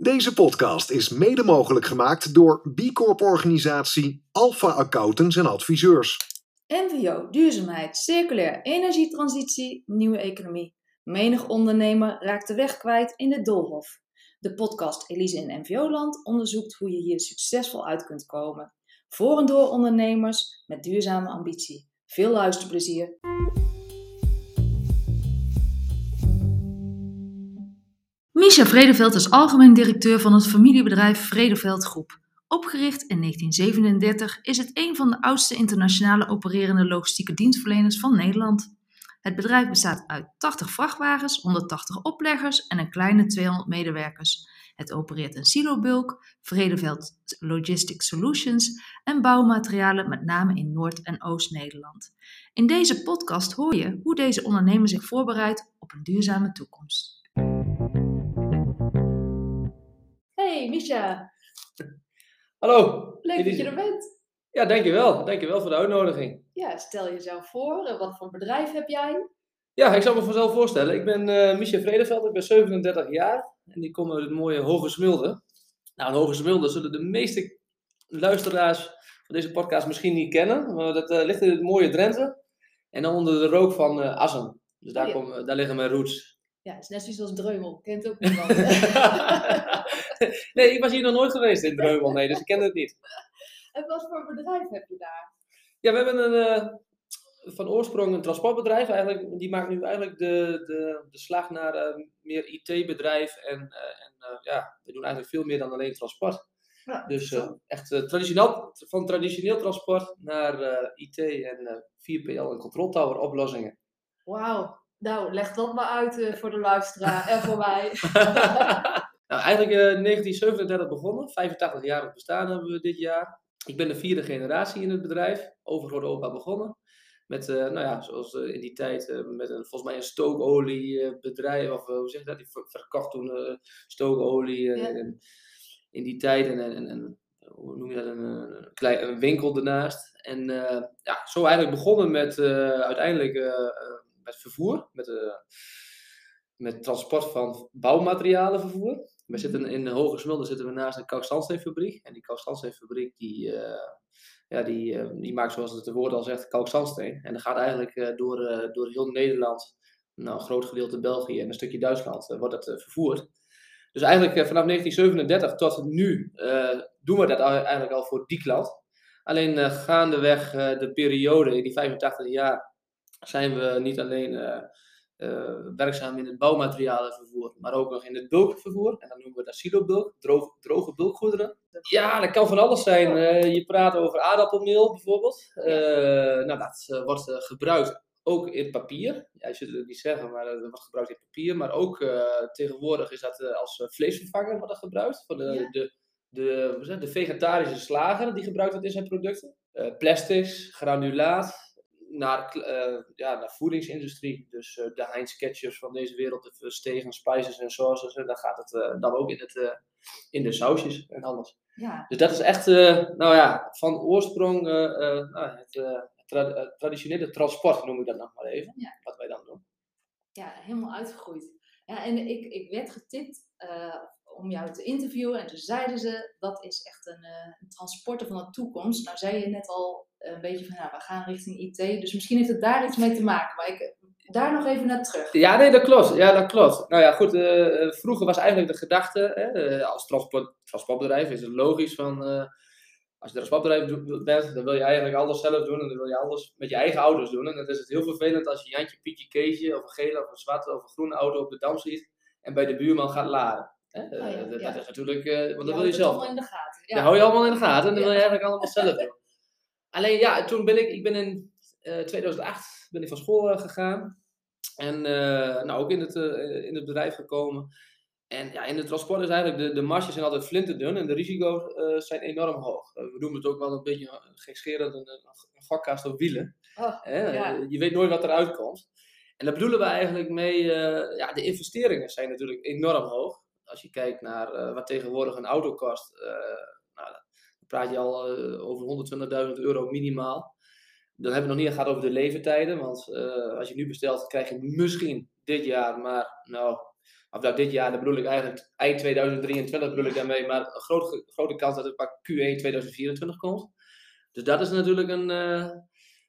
Deze podcast is mede mogelijk gemaakt door B Corp-organisatie Alpha Accountants en Adviseurs. NVO, duurzaamheid, circulair, energietransitie, nieuwe economie. Menig ondernemer raakt de weg kwijt in de doolhof. De podcast Elise in NVO-land onderzoekt hoe je hier succesvol uit kunt komen. Voor en door ondernemers met duurzame ambitie. Veel luisterplezier. Misha Vredeveld is algemeen directeur van het familiebedrijf Vredeveld Groep. Opgericht in 1937 is het een van de oudste internationale opererende logistieke dienstverleners van Nederland. Het bedrijf bestaat uit 80 vrachtwagens, 180 opleggers en een kleine 200 medewerkers. Het opereert een silobulk, Vredeveld Logistic Solutions en bouwmaterialen met name in Noord- en Oost-Nederland. In deze podcast hoor je hoe deze ondernemer zich voorbereidt op een duurzame toekomst. Hey Misha, Hallo. leuk dat je er bent. Ja, dankjewel. Dankjewel voor de uitnodiging. Ja, stel jezelf voor, eh, wat voor bedrijf heb jij? Ja, ik zal me vanzelf voorstellen. Ik ben eh Michel Vredeveld, ik ben 37 jaar en ik kom uit het mooie Hoge Smilde. Nou, Hoge Smilde zullen de meeste luisteraars van deze podcast misschien niet kennen, maar dat eh, ligt in het mooie Drenthe en dan onder de rook van eh, Assen. Dus daar, Oh ja. kom, daar liggen mijn roots. Ja, het is net zoiets als Dreumel, kent ook niemand. nee, ik was hier nog nooit geweest in Dreumel, nee, dus ik ken het niet. en wat voor bedrijf heb je daar? Ja, we hebben een, eh, van oorsprong een transportbedrijf. Eigenlijk, die maakt nu eigenlijk de, de, de slag naar eh, meer IT-bedrijf. En, eh, en ja, we doen eigenlijk veel meer dan alleen transport. Ja, Dus echt traditioneel, van traditioneel transport naar IT en eh 4PL en control tower oplossingen. Wauw, nou leg dat maar uit eh, voor de luisteraar en voor mij. nou, eigenlijk eh 1937 begonnen, 85 jaar bestaan hebben we dit jaar. Ik ben de vierde generatie in het bedrijf, overgrote opa begonnen. Met, eh, nou ja, zoals in die tijd, met een, volgens mij een stookoliebedrijf, of hoe zeg je dat, die ver- verkocht toen stookolie Ja. en- in die tijd. En, en, en, hoe noem je dat, een, een, klein, een winkel ernaast. En ja, zo eigenlijk begonnen met uiteindelijk met vervoer, met, uh, met transport van bouwmaterialenvervoer. We zitten in de Hoge Smilde zitten we naast een kalkstandsteenfabriek. En die kalkstandsteenfabriek die, uh, ja, die, uh, die maakt zoals het woord al zegt kalkstandsteen. En dat gaat eigenlijk door, door heel Nederland, nou, een groot gedeelte België en een stukje Duitsland wordt dat vervoerd. Dus eigenlijk vanaf 1937 tot nu doen we dat eigenlijk al voor die klant. Alleen gaandeweg de periode, in die 85 jaar, zijn we niet alleen uh, werkzaam in het bouwmaterialenvervoer, maar ook nog in het bulkvervoer. En dan noemen we dat silobulk, droge, droge bulkgoederen. Ja, dat kan van alles zijn. je praat over aardappelmeel bijvoorbeeld. nou, dat wordt gebruikt ook in papier. Ja, je zult het niet zeggen, maar dat wordt gebruikt in papier. Maar ook tegenwoordig is dat als vleesvervanger wordt dat gebruikt. Voor de, Ja. de de, de vegetarische slager die gebruikt wordt in zijn producten. Uh, plastics, granulaat, naar, uh, ja, naar voedingsindustrie. Dus uh, de Heinz ketchups van deze wereld, de Verstegen spices en sauces. En dan gaat het dan ook in, het, in de sausjes en alles. Ja. Dus dat is echt, nou ja, van oorsprong nou, het tra traditionele transport, noem ik dat nog maar even. Ja. Wat wij dan doen. Ja, helemaal uitgegroeid. Ja, en ik, ik werd getipt om jou te interviewen. En toen zeiden ze, dat is echt een, uh, een transporter van de toekomst. Nou zei je net al een beetje van, nou, we gaan richting IT. Dus misschien heeft het daar iets mee te maken. Maar ik, daar nog even naar terug. Ja, nee, dat klopt. Ja, dat klopt. Nou ja, goed. Uh, vroeger was eigenlijk de gedachte, hè, als transport, transportbedrijf is het logisch van... uh, als je een transportbedrijf bent, dan wil je eigenlijk alles zelf doen. En dan wil je alles met je eigen auto's doen. En dan is het heel vervelend als je Jantje, Pietje, Keesje... of een gele, of een zwarte, of een groene auto op de dam ziet... en bij de buurman gaat laden. Hè? Oh ja, dat, ja. dat is natuurlijk, uh, want dat wil je zelf. allemaal in de gaten. Ja. Dat hou je allemaal in de gaten en dan wil je eigenlijk allemaal zelf doen. Alleen ja, toen ben ik, ik ben in uh, 2008 ben ik van school uh, gegaan. En uh, nou, ook in het, in het bedrijf gekomen. En ja, in het transport is eigenlijk, de, de marges zijn altijd flinterdun en de risico's uh, zijn enorm hoog. we noemen het ook wel een beetje gekscherend een, een gokkast op wielen. Oh, ja. Je weet nooit wat eruit komt. En daar bedoelen we eigenlijk mee, uh, ja, de investeringen zijn natuurlijk enorm hoog. Als je kijkt naar wat tegenwoordig een auto kost, dan praat je al uh, over 120.000 euro minimaal. Dan hebben we nog niet gehad over de leeftijden, want uh, als je nu bestelt, krijg je misschien dit jaar, maar nou, of nou, dit jaar, dat bedoel ik eigenlijk eind 2023 bedoel ik daarmee, maar een grote, grote kans dat het pak Q1 2024 komt. Dus dat is natuurlijk een, uh,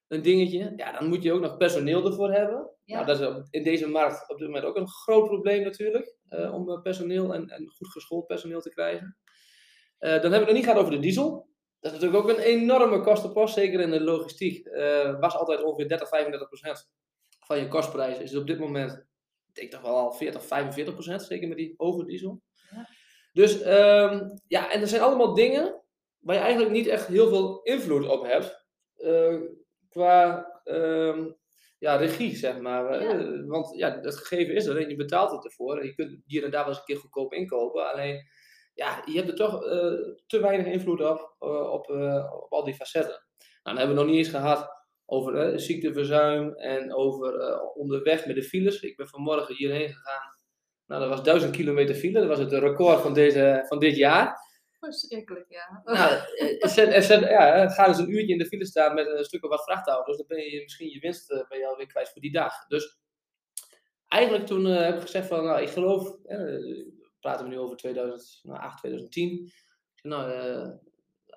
een dingetje. Ja, dan moet je ook nog personeel ervoor hebben. Ja. Nou, dat is in deze markt op dit moment ook een groot probleem natuurlijk, uh, om personeel en, en goed geschoold personeel te krijgen. Uh, dan hebben we het nog niet gehad over de diesel. Dat is natuurlijk ook een enorme kostenpost, zeker in de logistiek. was altijd ongeveer 30, 35 procent van je kostprijs. Is het op dit moment ik denk toch wel al 40, 45 procent, zeker met die hoge diesel. Ja. Dus um, ja, en er zijn allemaal dingen waar je eigenlijk niet echt heel veel invloed op hebt. Uh, qua um, ja, regie, zeg maar. Ja. Uh, want ja, het gegeven is er en je betaalt het ervoor. En je kunt hier en daar wel eens een keer goedkoop inkopen. Alleen, ja, je hebt er toch uh, te weinig invloed op, op, op al die facetten. Nou, dan hebben we nog niet eens gehad over ziekteverzuim en over onderweg met de files. Ik ben vanmorgen hierheen gegaan. Nou, dat was 1000 kilometer file. Dat was het record van, deze, van dit jaar. Verschrikkelijk, ja. Nou, er zijn, ja, ga dus een uurtje in de file staan met een stuk of wat vrachtauto's. Dan ben je misschien je winst ben je alweer kwijt voor die dag. Dus eigenlijk toen heb ik gezegd van, nou, ik geloof, praten we nu over 2008, 2010. Nou,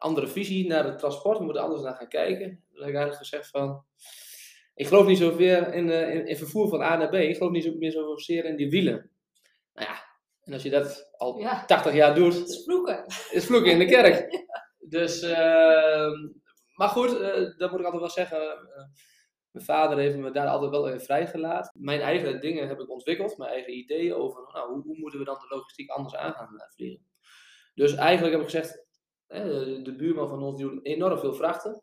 andere visie naar het transport. We moeten anders naar gaan kijken. Dan heb ik eigenlijk gezegd van... Ik geloof niet zoveel in, uh, in, in, vervoer van A naar B. Ik geloof niet zo, meer zozeer in die wielen. Nou ja, en als je dat al ja. 80 jaar doet... Het is vloeken. is vloeken in de kerk. Dus, uh, maar goed, uh, dat moet ik altijd wel zeggen. Mijn vader heeft me daar altijd wel in vrijgelaten. Mijn eigen dingen heb ik ontwikkeld, mijn eigen ideeën over nou, hoe, hoe moeten we dan de logistiek anders aan gaan vliegen. Dus eigenlijk heb ik gezegd, de buurman van ons doet enorm veel vrachten.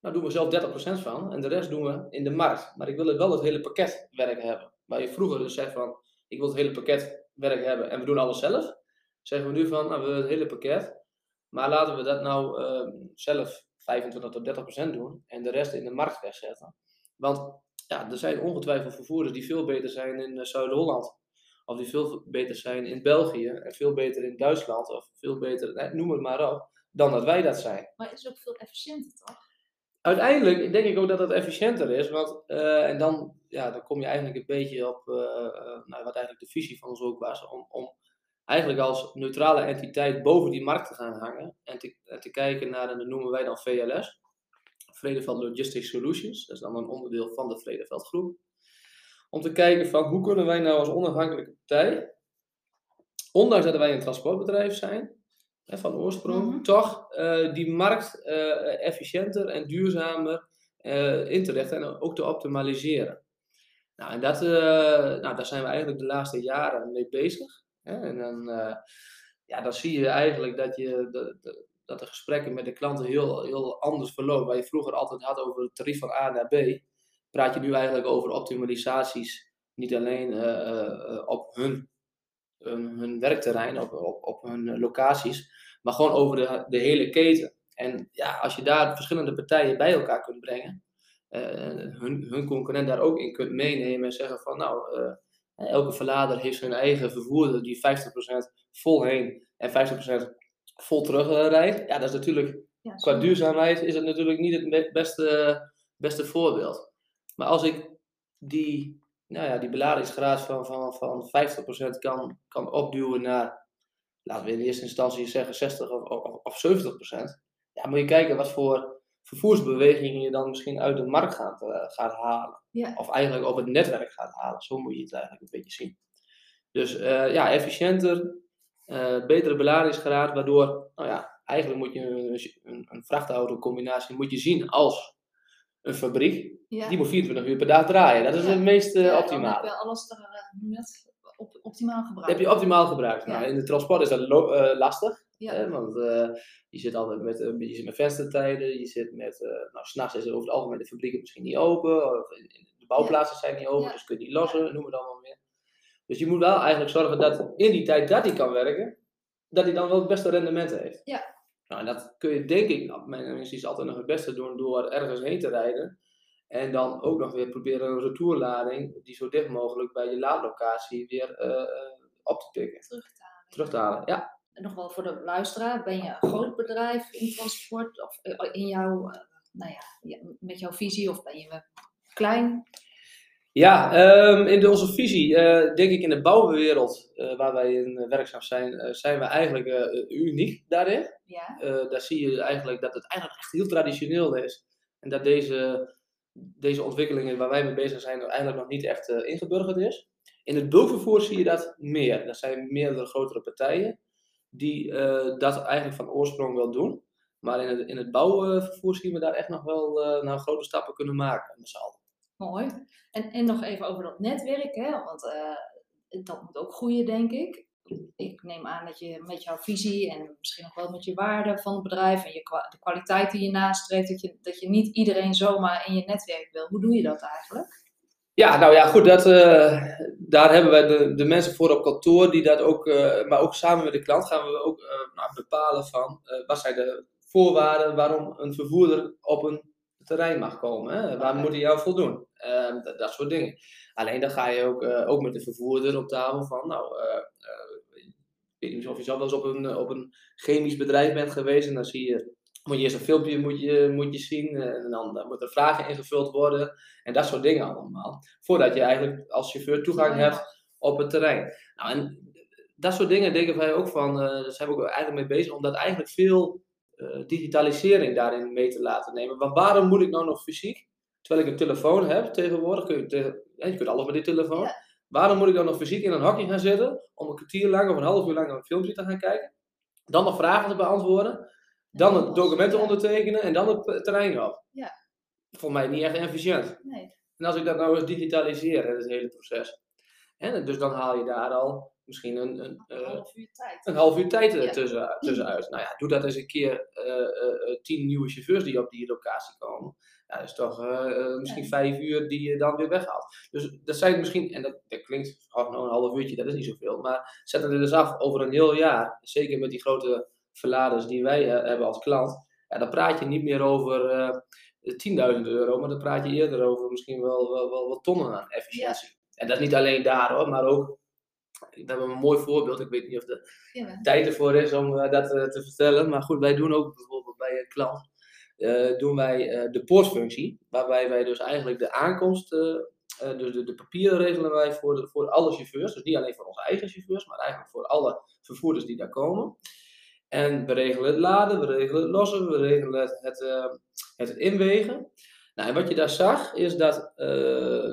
Nou doen we zelf 30% van en de rest doen we in de markt. Maar ik wil wel het hele pakket werk hebben. Waar je vroeger dus zegt van, ik wil het hele pakket werk hebben en we doen alles zelf. Zeggen we nu van, nou, we willen het hele pakket. Maar laten we dat nou uh, zelf 25 tot 30% doen en de rest in de markt wegzetten. Want ja, er zijn ongetwijfeld vervoerders die veel beter zijn in uh, Zuid-Holland of die veel beter zijn in België en veel beter in Duitsland of veel beter, noem het maar op, dan dat wij dat zijn. Maar het is ook veel efficiënter toch? Uiteindelijk denk ik ook dat het efficiënter is, want uh, en dan, ja, dan kom je eigenlijk een beetje op uh, nou, wat eigenlijk de visie van ons ook was, om, om eigenlijk als neutrale entiteit boven die markt te gaan hangen en te, en te kijken naar, en dat noemen wij dan VLS, Vredeveld Logistics Solutions, dat is dan een onderdeel van de Vredeveld Groep om te kijken van hoe kunnen wij nou als onafhankelijke partij, ondanks dat wij een transportbedrijf zijn, hè, van oorsprong, mhm. toch uh, die markt uh, efficiënter en duurzamer uh, in te richten en ook te optimaliseren. Nou, en dat, nou, daar zijn we eigenlijk de laatste jaren mee bezig. En dan, ja, dan zie je eigenlijk dat, je, dat de gesprekken met de klanten heel, heel anders verlopen. Waar je vroeger altijd had over het tarief van A naar B, praat je nu eigenlijk over optimalisaties. Niet alleen uh, uh, op hun, hun, hun, werkterrein, op, op, op hun locaties, maar gewoon over de, de hele keten. En ja, als je daar verschillende partijen bij elkaar kunt brengen, uh, hun, hun concurrent daar ook in kunt meenemen en zeggen van nou, elke verlader heeft zijn eigen vervoerder die 50% vol heen en 50% vol terug rijdt. Ja, dat is natuurlijk, ja, qua duurzaamheid is het natuurlijk niet het beste, beste voorbeeld. Maar als ik die, nou ja, die beladingsgraad van, van, van 50% kan, kan opduwen naar, laten we in eerste instantie zeggen 60 of, of, of 70%, ja, moet je kijken wat voor vervoersbewegingen je dan misschien uit de markt gaat, uh, gaat halen. Ja. Of eigenlijk op het netwerk gaat halen. Zo moet je het eigenlijk een beetje zien. Dus uh, ja, efficiënter, uh, betere beladingsgraad, waardoor, nou ja, eigenlijk moet je een, een, een moet je zien als een fabriek, die moet 24 uur per dag draaien. Dat is het meest ja, optimale. heb je alles er, uh, op, optimaal gebruikt. Heb je optimaal gebruikt. Nou, in de transport is dat uh, Hè, want je zit altijd met, je zit met venstertijden, je zit met, nou, s'nachts is er over het algemeen de fabrieken misschien niet open, of de bouwplaatsen zijn niet open, dus kun je niet lossen, noem het allemaal meer. Dus je moet wel eigenlijk zorgen dat in die tijd dat hij kan werken, dat hij dan wel het beste rendement heeft. Ja, nou, dat kun je denk ik, nou, mijn inziens, altijd nog het beste doen door ergens heen te rijden. En dan ook nog weer proberen een retourlading die zo dicht mogelijk bij je laadlocatie weer uh, op te pikken. Terug te halen. Terug te halen, ja. Nog wel voor de luisteraar, ben je een groot bedrijf in transport of in jouw, nou ja, met jouw visie of ben je klein? Ja, ehm, in onze visie, eh, denk ik in de bouwwereld uh, waar wij in werkzaam zijn, zijn we eigenlijk uniek daarin. Ja. daar zie je eigenlijk dat het eigenlijk echt heel traditioneel is. En dat deze, deze ontwikkelingen waar wij mee bezig zijn eigenlijk nog niet echt ingeburgerd is. In het bulkvervoer zie je dat meer. Er zijn meerdere grotere partijen die dat eigenlijk van oorsprong wel doen. Maar in het, in het bouwvervoer zien we daar echt nog wel nou, grote stappen kunnen maken. Mooi. En, en nog even over dat netwerk, hè? want uh, dat moet ook groeien, denk ik. Ik neem aan dat je met jouw visie en misschien nog wel met je waarde van het bedrijf en je, de kwaliteit die je nastreeft, dat je, dat je niet iedereen zomaar in je netwerk wil. Hoe doe je dat eigenlijk? Ja, nou ja, goed, dat, uh, daar hebben wij de, de mensen voor op kantoor die dat ook, uh, maar ook samen met de klant gaan we ook nou, bepalen van wat zijn de voorwaarden waarom een vervoerder op een terrein mag komen. Hè? Waar moet hij jou voldoen? Uh, dat, dat, soort dingen. Alleen dan ga je ook, ook met de vervoerder op tafel van, nou, ik weet niet of je zelf wel eens op een, op een chemisch bedrijf bent geweest en dan zie je, moet je eerst een filmpje moet je, moet je zien en dan, dan moeten er vragen ingevuld worden en dat soort dingen allemaal. Voordat je eigenlijk als chauffeur toegang hebt op het terrein. Nou, en dat soort dingen denken wij ook van, daar zijn we ook eigenlijk mee bezig, omdat eigenlijk veel uh, digitalisering daarin mee te laten nemen. Want waarom moet ik nou nog fysiek, terwijl ik een telefoon heb tegenwoordig, kun je, je kunt alles met die telefoon. Waarom moet ik dan nog fysiek in een hokje gaan zitten om een kwartier lang of een half uur lang een filmpje te gaan kijken? Dan nog vragen te beantwoorden, dan het documenten ondertekenen en dan het terrein op. Ja. Voor mij niet echt efficiënt. Nee. En als ik dat nou eens digitaliseer, het hele proces. En dus dan haal je daar al misschien een, een, een eh, half uur tijd, een half uur tijd ja. tussen, tussenuit. Nou ja, doe dat eens een keer uh, tien nieuwe chauffeurs die op die locatie komen. Ja, dat is toch misschien ja. vijf uur die je dan weer weghaalt. Dus dat zijn misschien, en dat, dat klinkt oh, nou een half uurtje, dat is niet zoveel. Maar zetten er dus af over een heel jaar, zeker met die grote verladers die wij hebben als klant. Ja, dan praat je niet meer over 10.000 euro, maar dan praat je eerder over misschien wel, wel, wel wat tonnen aan efficiëntie. En dat is niet alleen daar hoor, maar ook we hebben een mooi voorbeeld. Ik weet niet of de ja. tijd ervoor is om uh, dat uh, te vertellen. Maar goed, wij doen ook bijvoorbeeld bij een klant uh, doen wij de poortfunctie. Waarbij wij dus eigenlijk de aankomst, dus de, de, papieren regelen wij voor, de, voor alle chauffeurs. Dus niet alleen voor onze eigen chauffeurs, maar eigenlijk voor alle vervoerders die daar komen. En we regelen het laden, we regelen het lossen, we regelen het, het, het inwegen. Nou, en wat je daar zag, is dat uh,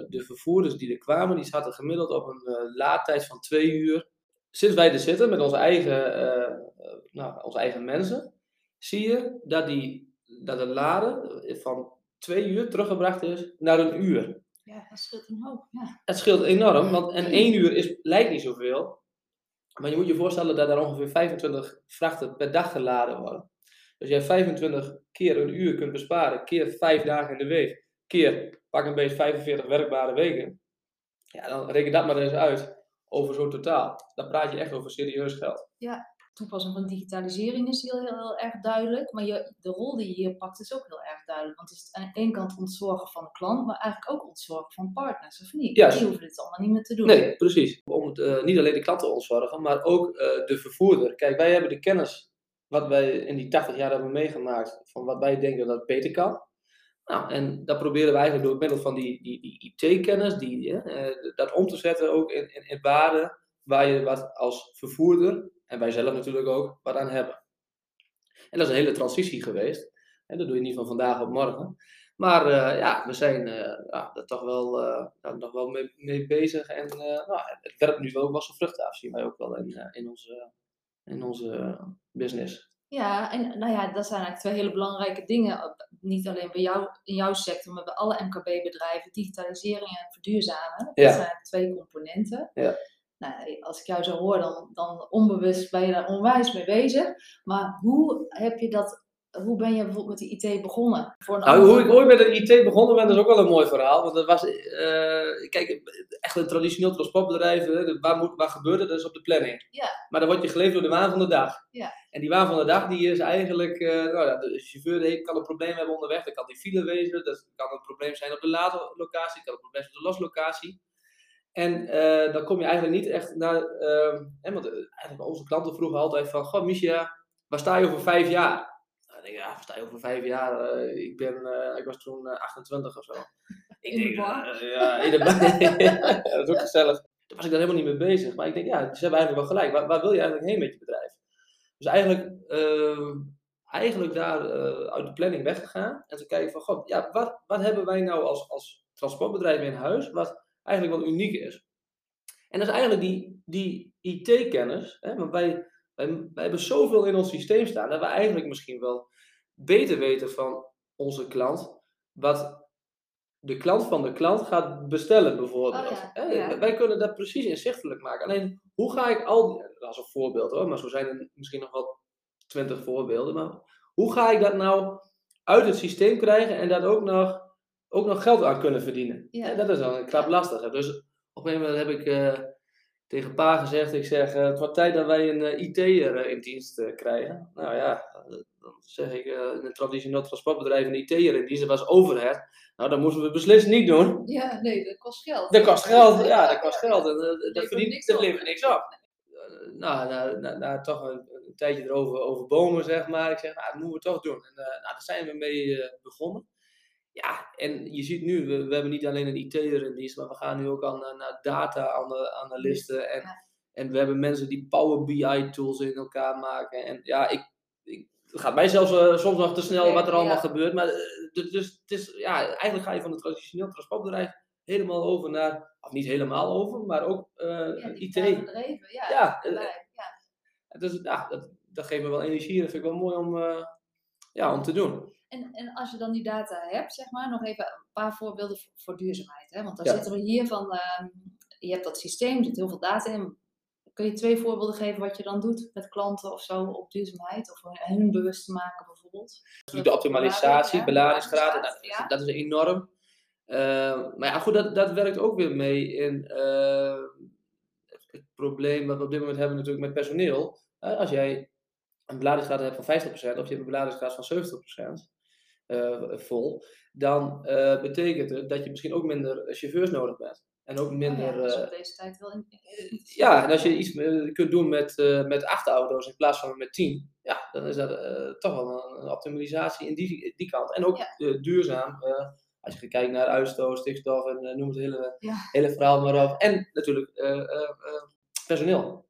de vervoerders die er kwamen, die zaten gemiddeld op een uh, laadtijd van twee uur. Sinds wij er zitten met onze eigen, uh, nou, onze eigen mensen, zie je dat, die, dat het laden van twee uur teruggebracht is naar een uur. Ja, dat scheelt een hoop. Ja. Het scheelt enorm, want en één uur is, lijkt niet zoveel. Maar je moet je voorstellen dat er ongeveer 25 vrachten per dag geladen worden. Als jij 25 keer een uur kunt besparen, keer 5 dagen in de week, keer pak een beetje 45 werkbare weken, ja, dan reken dat maar eens uit over zo'n totaal. Dan praat je echt over serieus geld. Ja, toepassing van digitalisering is heel, heel, heel erg duidelijk. Maar je, de rol die je hier pakt is ook heel erg duidelijk. Want het is aan de ene kant ontzorgen van de klant, maar eigenlijk ook ontzorgen van partners, of niet? Ja. Die hoeven dit allemaal niet meer te doen. Nee, precies. Om het, uh, niet alleen de klant te ontzorgen, maar ook uh, de vervoerder. Kijk, wij hebben de kennis wat wij in die 80 jaar hebben meegemaakt, van wat wij denken dat het beter kan. Nou, en dat proberen we eigenlijk door middel van die, die, die IT-kennis, die, eh, dat om te zetten ook in, in, in waarde waar je wat als vervoerder, en wij zelf natuurlijk ook, wat aan hebben. En dat is een hele transitie geweest. En dat doe je niet van vandaag op morgen. Maar uh, ja, we zijn uh, ja, er toch wel, uh, nog wel mee, mee bezig. En nou, het werpt nu wel, wel zijn vruchten af, zien wij ook wel in, in onze in onze business. Ja, en nou ja, dat zijn eigenlijk twee hele belangrijke dingen. Niet alleen bij jou, in jouw sector, maar bij alle MKB-bedrijven. Digitalisering en verduurzamen. Dat ja. zijn twee componenten. Ja. Nou, als ik jou zo hoor, dan, dan onbewust ben je daar onwijs mee bezig. Maar hoe heb je dat hoe ben je bijvoorbeeld met de IT begonnen? Voor nou, hoe ik ooit met de IT begonnen ben, dat is ook wel een mooi verhaal. Want dat was, uh, kijk, echt een traditioneel transportbedrijf, waar, moet, waar gebeurde dat is op de planning. Ja. Maar dan word je geleefd door de waan van de dag. Ja. En die waan van de dag, die is eigenlijk, uh, nou de chauffeur die kan een probleem hebben onderweg, dat kan die file wezen, dat kan een probleem zijn op de laadlocatie, dat kan een probleem zijn op de loslocatie. En uh, dan kom je eigenlijk niet echt naar, hè, want eigenlijk onze klanten vroegen altijd van, goh Misha, waar sta je over vijf jaar? denk ik, ja, sta je over vijf jaar? Uh, ik, ben, uh, ik was toen uh, 28 of zo. Ik In de denk, bar? eh, ja, in de bar. Ja, dat is ook gezellig. Daar was ik daar helemaal niet mee bezig. Maar ik denk, ja, ze hebben eigenlijk wel gelijk. Waar, waar wil je eigenlijk heen met je bedrijf? Dus eigenlijk, ehm, eigenlijk daar eh, uit de planning weggegaan. En te kijken van, god, ja, wat, wat hebben wij nou als, als transportbedrijf in huis, wat eigenlijk wel uniek is? En dat is eigenlijk die, die IT-kennis. Want wij, wij, wij hebben zoveel in ons systeem staan, dat we eigenlijk misschien wel beter weten van onze klant, wat de klant van de klant gaat bestellen bijvoorbeeld. Oh ja, Hè, ja. Wij kunnen dat precies inzichtelijk maken. Alleen, hoe ga ik al, dat is een voorbeeld hoor, maar zo zijn er misschien nog wel twintig voorbeelden, maar hoe ga ik dat nou uit het systeem krijgen en daar ook nog, ook nog geld aan kunnen verdienen? Ja. Hè, dat is dan een krap lastig. Dus op een gegeven moment heb ik eh, tegen pa gezegd, ik zeg, eh, het wordt tijd dat wij een eh, IT'er in dienst krijgen. Nou ja, dan zeg ik, in een traditioneel transportbedrijf een IT'er in dienst, dat was overhead. Nou, dat moesten we beslist niet doen. Ja, nee, dat kost geld. Dat kost geld, ja, dat kost geld. En, dat verdient, niks dat levert niks op. Nou, na, na, na toch een, een tijdje erover over bomen, zeg maar. Ik zeg, nou, dat moeten we toch doen. En nou, daar zijn we mee begonnen. Ja, en je ziet nu, we, we hebben niet alleen een IT'er in dienst, maar we gaan nu ook aan, eh, naar data-analisten. En, Ja. en we hebben mensen die Power BI-tools in elkaar maken. En ja, ik, ik, het gaat mij zelfs eh, soms nog te snel wat er allemaal ja. gebeurt. Maar dus, dus het is, ja, eigenlijk ga je van een traditioneel transportbedrijf helemaal over naar, of niet helemaal over, maar ook Ja, IT. ja. Ja. Dus ja, dat, dat geeft me wel energie en dat vind ik wel mooi om, ja, om te doen. En, en als je dan die data hebt, zeg maar, nog even een paar voorbeelden voor, voor duurzaamheid. Hè? Want dan Ja. zitten we hier van, ehm, je hebt dat systeem, er zit heel veel data in. Kun je twee voorbeelden geven wat je dan doet met klanten of zo op duurzaamheid? Of hun bewust te maken bijvoorbeeld? de optimalisatie, Ja, beladingsgraad, dat, dat is enorm. Eh, maar ja, goed, dat, dat werkt ook weer mee in eh, het probleem wat we op dit moment hebben natuurlijk met personeel. Als jij een beladingsgraad hebt van 50% of je hebt een beladingsgraad van 70% eh, vol, dan eh, betekent het dat je misschien ook minder chauffeurs nodig bent. En ook Oh minder... ja, dat is eh, op deze tijd wel in, ja, en als je iets eh, kunt doen met, eh, met acht auto's in plaats van met tien, ja, dan is dat eh, toch wel een, een optimalisatie in die, die kant. En ook Ja. eh, duurzaam, eh, als je kijkt naar uitstoot, stikstof en eh, noem het hele, Ja. hele verhaal maar op. En natuurlijk eh, eh, eh, personeel.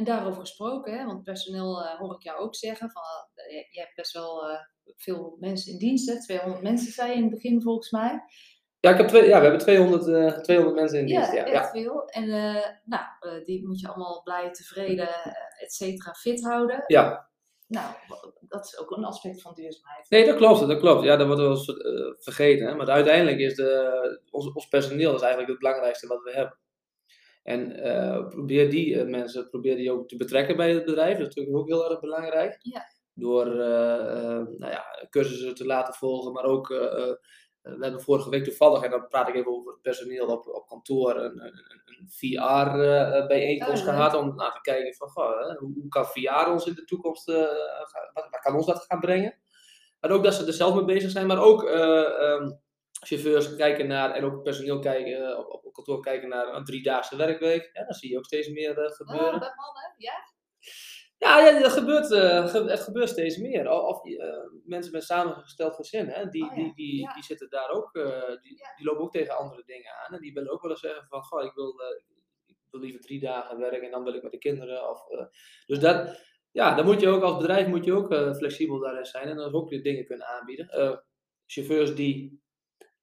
En daarover gesproken, hè, want personeel eh, hoor ik jou ook zeggen, van, eh, je, je hebt best wel eh, veel mensen in dienst, hè? 200 mensen zei je in het begin volgens mij. Ja, ik heb twee, ja we hebben 200, eh, 200 mensen in dienst. Ja, echt ja. veel. En nou, die moet je allemaal blij, tevreden, et cetera, fit houden. ja. Nou, dat is ook een aspect van duurzaamheid. Nee, dat klopt, dat klopt. Ja, dat wordt wel eens vergeten. Hè? Maar uiteindelijk is de, ons, ons personeel is eigenlijk het belangrijkste wat we hebben. En eh, probeer die eh, mensen probeer die ook te betrekken bij het bedrijf. Dat is natuurlijk ook heel erg belangrijk. Ja. Door eh, nou ja, cursussen te laten volgen, maar ook. we hebben vorige week toevallig, en dan praat ik even over het personeel op, op kantoor, een, een, een VR-bijeenkomst Oh, eh, gehad om nou, te kijken van goh, hoe, hoe kan VR ons in de toekomst, gaan, wat, wat kan ons dat gaan brengen? Maar ook dat ze er zelf mee bezig zijn, maar ook eh, ehm, chauffeurs kijken naar, en ook personeel kijken, eh, op, op kantoor kijken naar een driedaagse werkgweek. Ja, dat zie je ook steeds meer eh, Oh, gebeuren. bij mannen, ja? Ja, ja dat gebeurt, eh, ge- het gebeurt steeds meer. Of, eh, mensen met samengesteld gezin, hè, die, Oh ja, die, die, ja. die zitten daar ook, eh, die, Ja. die lopen ook tegen andere dingen aan. En die willen ook wel eens zeggen van, goh, ik wil, eh, ik wil liever drie dagen werken en dan wil ik met de kinderen. Of, eh, dus dat, ja, dan moet je ook als bedrijf moet je ook eh, flexibel daarin zijn en dan ook weer dingen kunnen aanbieden. Eh, chauffeurs die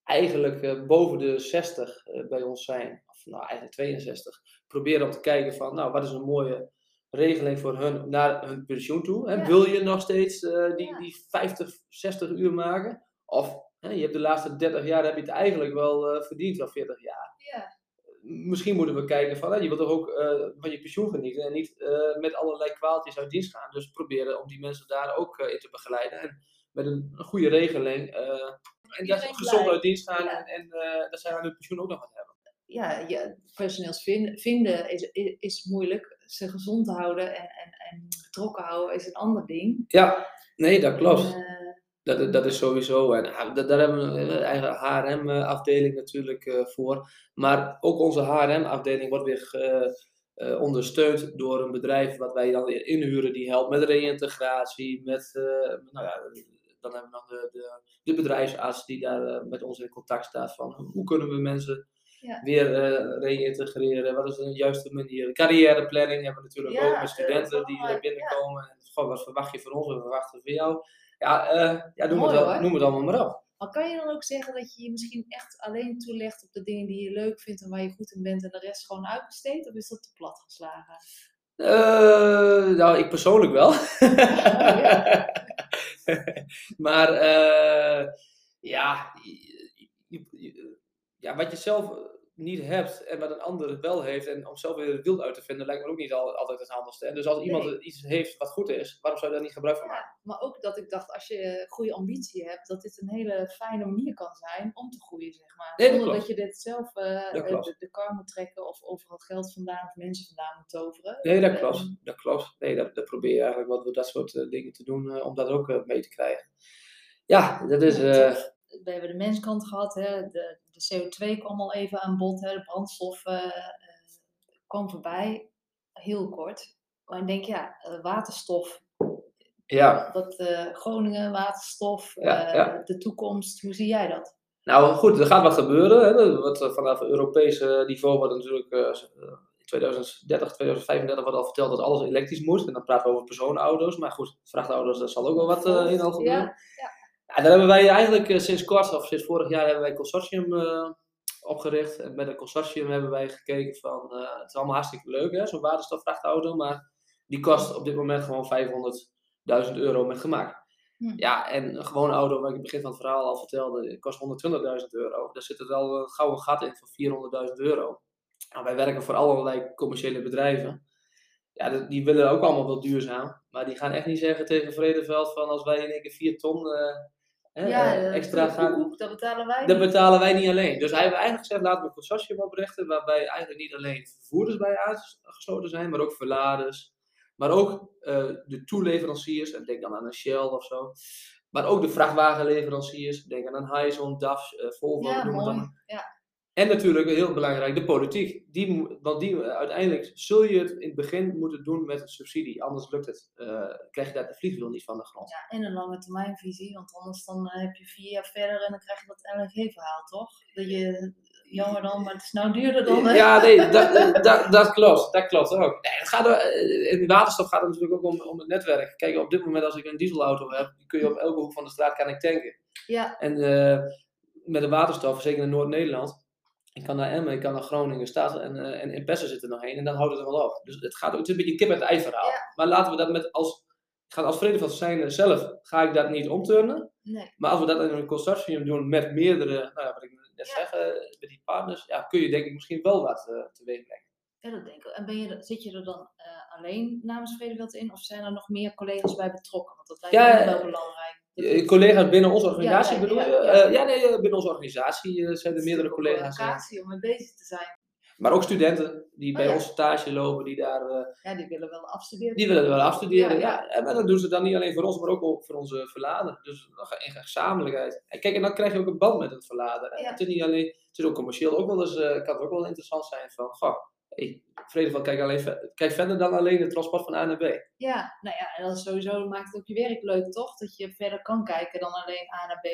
eigenlijk eh, boven de 60 eh, bij ons zijn, of nou eigenlijk 62, proberen om te kijken van, nou, wat is een mooie regeling voor hun naar hun pensioen toe. Ja. Wil je nog steeds eh, die, Ja. die 50, 60 uur maken? Of hè, je hebt de laatste 30 jaar heb je het eigenlijk wel verdiend, wel 40 jaar. Ja. Misschien moeten we kijken van, hè, je wilt toch ook van je pensioen genieten en niet met allerlei kwaaltjes uit dienst gaan. Dus proberen om die mensen daar ook in te begeleiden. En met een, een goede regeling. Eh, en dat ze gezond uit dienst gaan Ja. en, en eh, dat zij aan hun pensioen ook nog wat hebben. Ja, je, personeels vin- vinden is, is, is moeilijk. Ze gezond houden en, en, en betrokken houden is een ander ding. Ja, nee, dat klopt. En, eh, Dat, dat is sowieso. En da- daar hebben we een eigen HRM-afdeling natuurlijk eh, voor. Maar ook onze HRM-afdeling wordt weer eh, ondersteund door een bedrijf wat wij dan weer inhuren. Die helpt met reïntegratie, met, eh, nou ja, dan hebben we nog de, de, de bedrijfsarts die daar eh, met ons in contact staat van hoe kunnen we mensen Ja. weer eh reïntegreren, wat is de juiste manier. Carrièreplanning hebben we natuurlijk Ja, ook eh, met studenten die er binnenkomen. En, goh, wat verwacht je van ons, wat verwachten we van jou? Ja, eh, ja noem, Mooi, het al, noem het allemaal maar op. Maar kan je dan ook zeggen dat je je misschien echt alleen toelegt op de dingen die je leuk vindt en waar je goed in bent en de rest gewoon uitbesteedt? Of is dat te plat geslagen? Eh, nou, ik persoonlijk wel. maar eh, ja, ja, wat je zelf niet hebt en wat een ander wel heeft, en om zelf weer het wild uit te vinden, lijkt me ook niet al, altijd het handigste. En dus als iemand Nee. iets heeft wat goed is, waarom zou je daar niet gebruik van maken? Ja, maar ook dat ik dacht, als je goede ambitie hebt, dat dit een hele fijne manier kan zijn om te groeien, zeg maar. Nee, dat Zonder dat je dit zelf eh, eh, de, de kar moet trekken of overal geld vandaan of mensen vandaan moet toveren. Nee, dat Eh, klopt. Dat klopt. Nee, dat, dat probeer je eigenlijk wat door dat soort dingen te doen, om dat ook mee te krijgen. Ja, dat is... We hebben de menskant gehad, hè. De, de CO2 kwam al even aan bod, hè. de brandstof eh, eh, kwam voorbij, heel kort. Maar ik denk, ja, eh, waterstof, ja. dat Groningen, waterstof, Ja, ja. de toekomst, hoe zie jij dat? Nou goed, er gaat wat gebeuren. Hè. Eh, vanaf Europees niveau wordt natuurlijk in 2030, 2035 wordt al verteld dat alles elektrisch moet. En dan praten we over personenauto's. Maar goed, vrachtauto's, daar zal ook wel wat in al gebeuren. Ja, Ja, daar hebben wij eigenlijk eh, sinds kort, of sinds vorig jaar, hebben wij een consortium eh, opgericht. En met een consortium hebben wij gekeken van, eh, het is allemaal hartstikke leuk hè, zo'n waterstofvrachtauto, maar die kost op dit moment gewoon 500.000 euro met gemak. Hm. Ja, en een gewone auto, wat ik in het begin van het verhaal al vertelde, kost 120.000 euro. Daar zit er wel een gouden gat in van 400.000 euro. Nou, wij werken voor allerlei commerciële bedrijven. Ja, die- willen ook allemaal wel duurzaam. Maar die gaan echt niet zeggen tegen Vredeveld van als wij in één keer 4 ton hè, ja, eh, extra gaan, dat betalen wij dat niet. betalen wij niet alleen. Dus hij heeft eigenlijk gezegd, laten we een consortium oprichten, waarbij eigenlijk niet alleen vervoerders bij aangesloten zijn, maar ook verladers. Maar ook eh, de toeleveranciers, en denk dan aan een Shell of zo. Maar ook de vrachtwagenleveranciers, denk aan een Hyzon, DAF, eh, Volvo, Ja, noem. Ja. En natuurlijk, heel belangrijk, de politiek. Die, want die, uiteindelijk zul je het in het begin moeten doen met een subsidie. Anders lukt het. eh, krijg je daar de vliegwiel niet van de grond. Ja, en een lange termijnvisie, want anders dan eh, heb je vier jaar verder en dan krijg je dat LNG-verhaal, toch? Dat je, jammer dan, maar het is nou duurder dan... hè? Ja, nee, dat, dat, dat klopt. Dat klopt ook. Nee, het gaat, er- eh, in waterstof gaat het natuurlijk ook om, om het netwerk. Kijk, op dit moment als ik een dieselauto heb, kun je op elke hoek van de straat kan ik tanken. Ja, En met de waterstof, zeker in Noord-Nederland, ik kan naar Emmen, ik kan naar Groningen, Stad en, eh, en in Pessen zit er nog heen en dan houdt het er wel op. Dus het, gaat, ook- het is een beetje een kip met ei verhaal. Ja. Maar laten we dat met als, ik ga als Vredeveld zijn zelf, ga ik dat niet omturnen. nee. Maar als we dat in een consortium doen met meerdere, nou ja, wat ik net Ja. zeg, eh, met die partners, ja, kun je denk ik misschien wel wat uh, teweeg brengen. Ja, dat denk ik. En ben je, zit je er dan eh, alleen namens Vredeveld in of zijn er nog meer collega's bij betrokken? Want dat lijkt Ja, me eh, wel belangrijk. Dat Eh, collega's binnen onze organisatie ja, bedoel je? ja. Eh, ja, nee, eh, binnen onze organisatie zijn er meerdere collega's. Een locatie om mee bezig te zijn. maar ook studenten die Oh, bij ons stage lopen, die daar Ja, die willen wel afstuderen. Die willen wel afstuderen, Ja. En maar dan doen ze dat niet alleen voor ons, maar ook voor onze verlader. Dus in gezamenlijkheid. En kijk, en dan krijg je ook een band met het verlader. Het is niet alleen, het is ook commercieel ook wel eens, kan het ook wel interessant zijn van, goh, hey, Vredeveld, kijk, alleen, kijk verder dan alleen het transport van A naar B. Ja, nou ja, en dat is sowieso maakt het ook je werk leuk, toch? Dat je verder kan kijken dan alleen A naar B.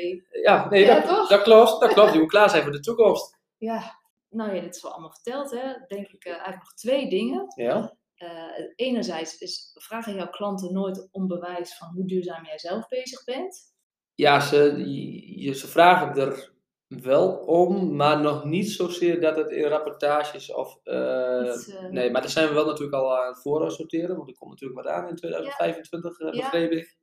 Ja, nee, Ja, dat, toch? dat klopt, dat klopt. Je moet klaar zijn voor de toekomst. Ja, nou ja, dit is wel allemaal verteld, hè. Denk ik eh, eigenlijk nog twee dingen. Ja, Eh, enerzijds is, vragen jouw klanten nooit om bewijs van hoe duurzaam jij zelf bezig bent. ja ze, je, ze vragen er wel om, maar nog niet zozeer dat het in rapportages of... eh, Iets, eh, Nee, maar daar zijn we wel natuurlijk al aan het voor sorteren, want er komt natuurlijk wat aan in 2025, eh, Ja. begreep ik.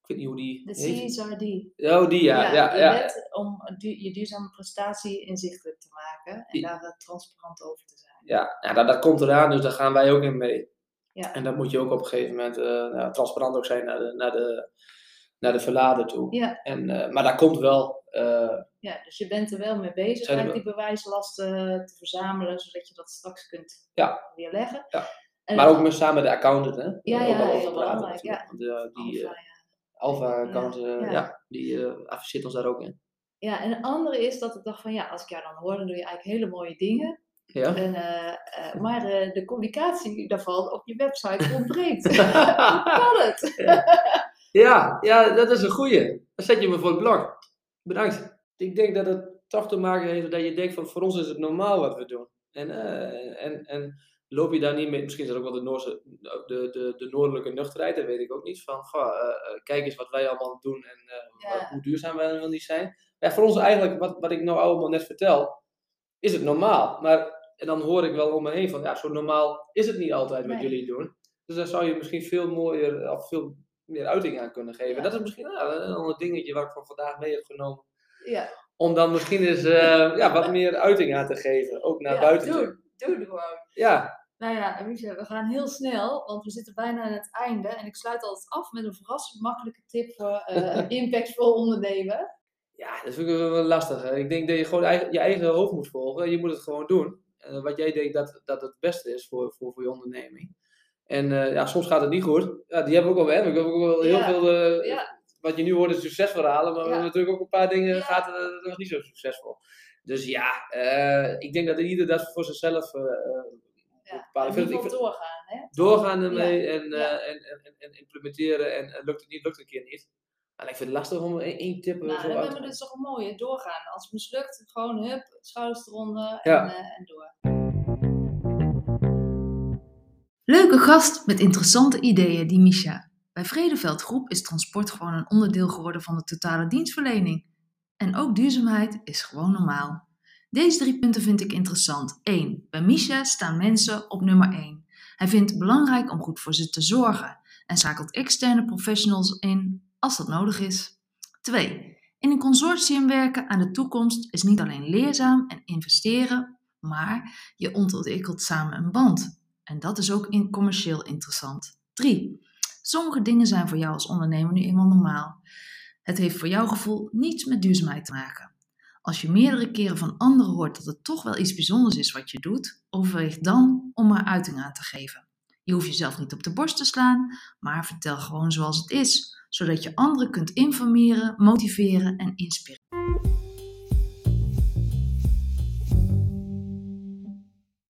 Ik weet niet hoe die De. CSRD. Oh, die ja. ja, ja, wet om du- je duurzame prestatie inzichtelijk te maken en Die- daar transparant over te zijn. Ja, ja dat, dat komt eraan, dus daar gaan wij ook in mee. Ja. En dan moet je ook op een gegeven moment nou, transparant ook zijn naar de, naar de, naar de verlader toe. Ja. En, eh, maar daar komt wel, eh, Ja, dus je bent er wel mee bezig eigenlijk die bewijslasten te verzamelen, zodat je dat straks kunt Ja. weerleggen. Ja. En maar ook met, samen met de accountant, hè? Ja, ja, heel belangrijk, Want, eh, die Alpha, ja. Alpha-account, eh, Ja. ja. die adviseert ons daar ook in. Ja, en een andere is dat ik dacht van ja, als ik jou dan hoor, dan doe je eigenlijk hele mooie dingen. Ja? En, maar eh, de communicatie daarvan op je website ontbreekt. Hoe kan het? Ja, ja, dat is een goeie. Dan zet je me voor het blok. Bedankt. Ik denk dat het toch te maken heeft dat je denkt van voor ons is het normaal wat we doen. En, uh, en, en loop je daar niet mee, misschien is dat ook wel de, Noorse, de, de, de noordelijke nuchterheid, dat weet ik ook niet. Van, goh, uh, kijk eens wat wij allemaal doen en uh, ja. hoe duurzaam wij wel niet zijn. Ja, voor ons eigenlijk, wat, wat ik nou allemaal net vertel, is het normaal. Maar en dan hoor ik wel om me heen van, ja, zo normaal is het niet altijd wat nee. jullie doen. Dus daar zou je misschien veel mooier, of veel meer uiting aan kunnen geven. Ja. Dat is misschien ja, een dingetje waar ik van vandaag mee heb genomen. Ja. Om dan misschien eens uh, ja, wat meer uiting aan te geven, ook naar ja, buiten doe, toe. Doe het gewoon. Ja. Nou ja, Misha, we gaan heel snel, want we zitten bijna aan het einde. En ik sluit altijd af met een verrassend makkelijke tip voor uh, impactvol ondernemen. Ja, dat vind ik wel lastig. Hè? Ik denk dat je gewoon eigen, je eigen hoofd moet volgen. Je moet het gewoon doen. Uh, wat jij denkt dat, dat het beste is voor, voor, voor je onderneming. En uh, ja, soms gaat het niet goed. Ja, die hebben we ook al. Hè? We hebben ook wel heel Ja. veel. eh, Ja. Wat je nu hoort is succesverhalen. Maar we hebben natuurlijk ook een paar dingen. Gaat het nog niet zo succesvol. Dus ja, eh, ik denk dat ieder dat voor zichzelf eh, eh, Ja. In Ik doorgaan, hè? doorgaan ermee Ja. en, eh, Ja. en, en, en, en implementeren. En, en lukt het niet, lukt het een keer niet. En ik vind het lastig om één, tip eh, Nou, zo uit te we dus toch een mooie doorgaan. Als het mislukt, gewoon hup, schouders eronder Ja. en, eh, en door. Leuke gast met interessante ideeën, die Misha. Bij Vredeveld Groep is transport gewoon een onderdeel geworden van de totale dienstverlening. En ook duurzaamheid is gewoon normaal. Deze drie punten vind ik interessant. 1. Bij Misha staan mensen op nummer 1. Hij vindt het belangrijk om goed voor ze te zorgen en schakelt externe professionals in als dat nodig is. 2. In een consortium werken aan de toekomst is niet alleen leerzaam en investeren, maar je ontwikkelt samen een band. En dat is ook in commercieel interessant. 3. Sommige dingen zijn voor jou als ondernemer nu eenmaal normaal. Het heeft voor jouw gevoel niets met duurzaamheid te maken. Als je meerdere keren van anderen hoort dat het toch wel iets bijzonders is wat je doet, overweeg dan om er uiting aan te geven. Je hoeft jezelf niet op de borst te slaan, maar vertel gewoon zoals het is, zodat je anderen kunt informeren, motiveren en inspireren.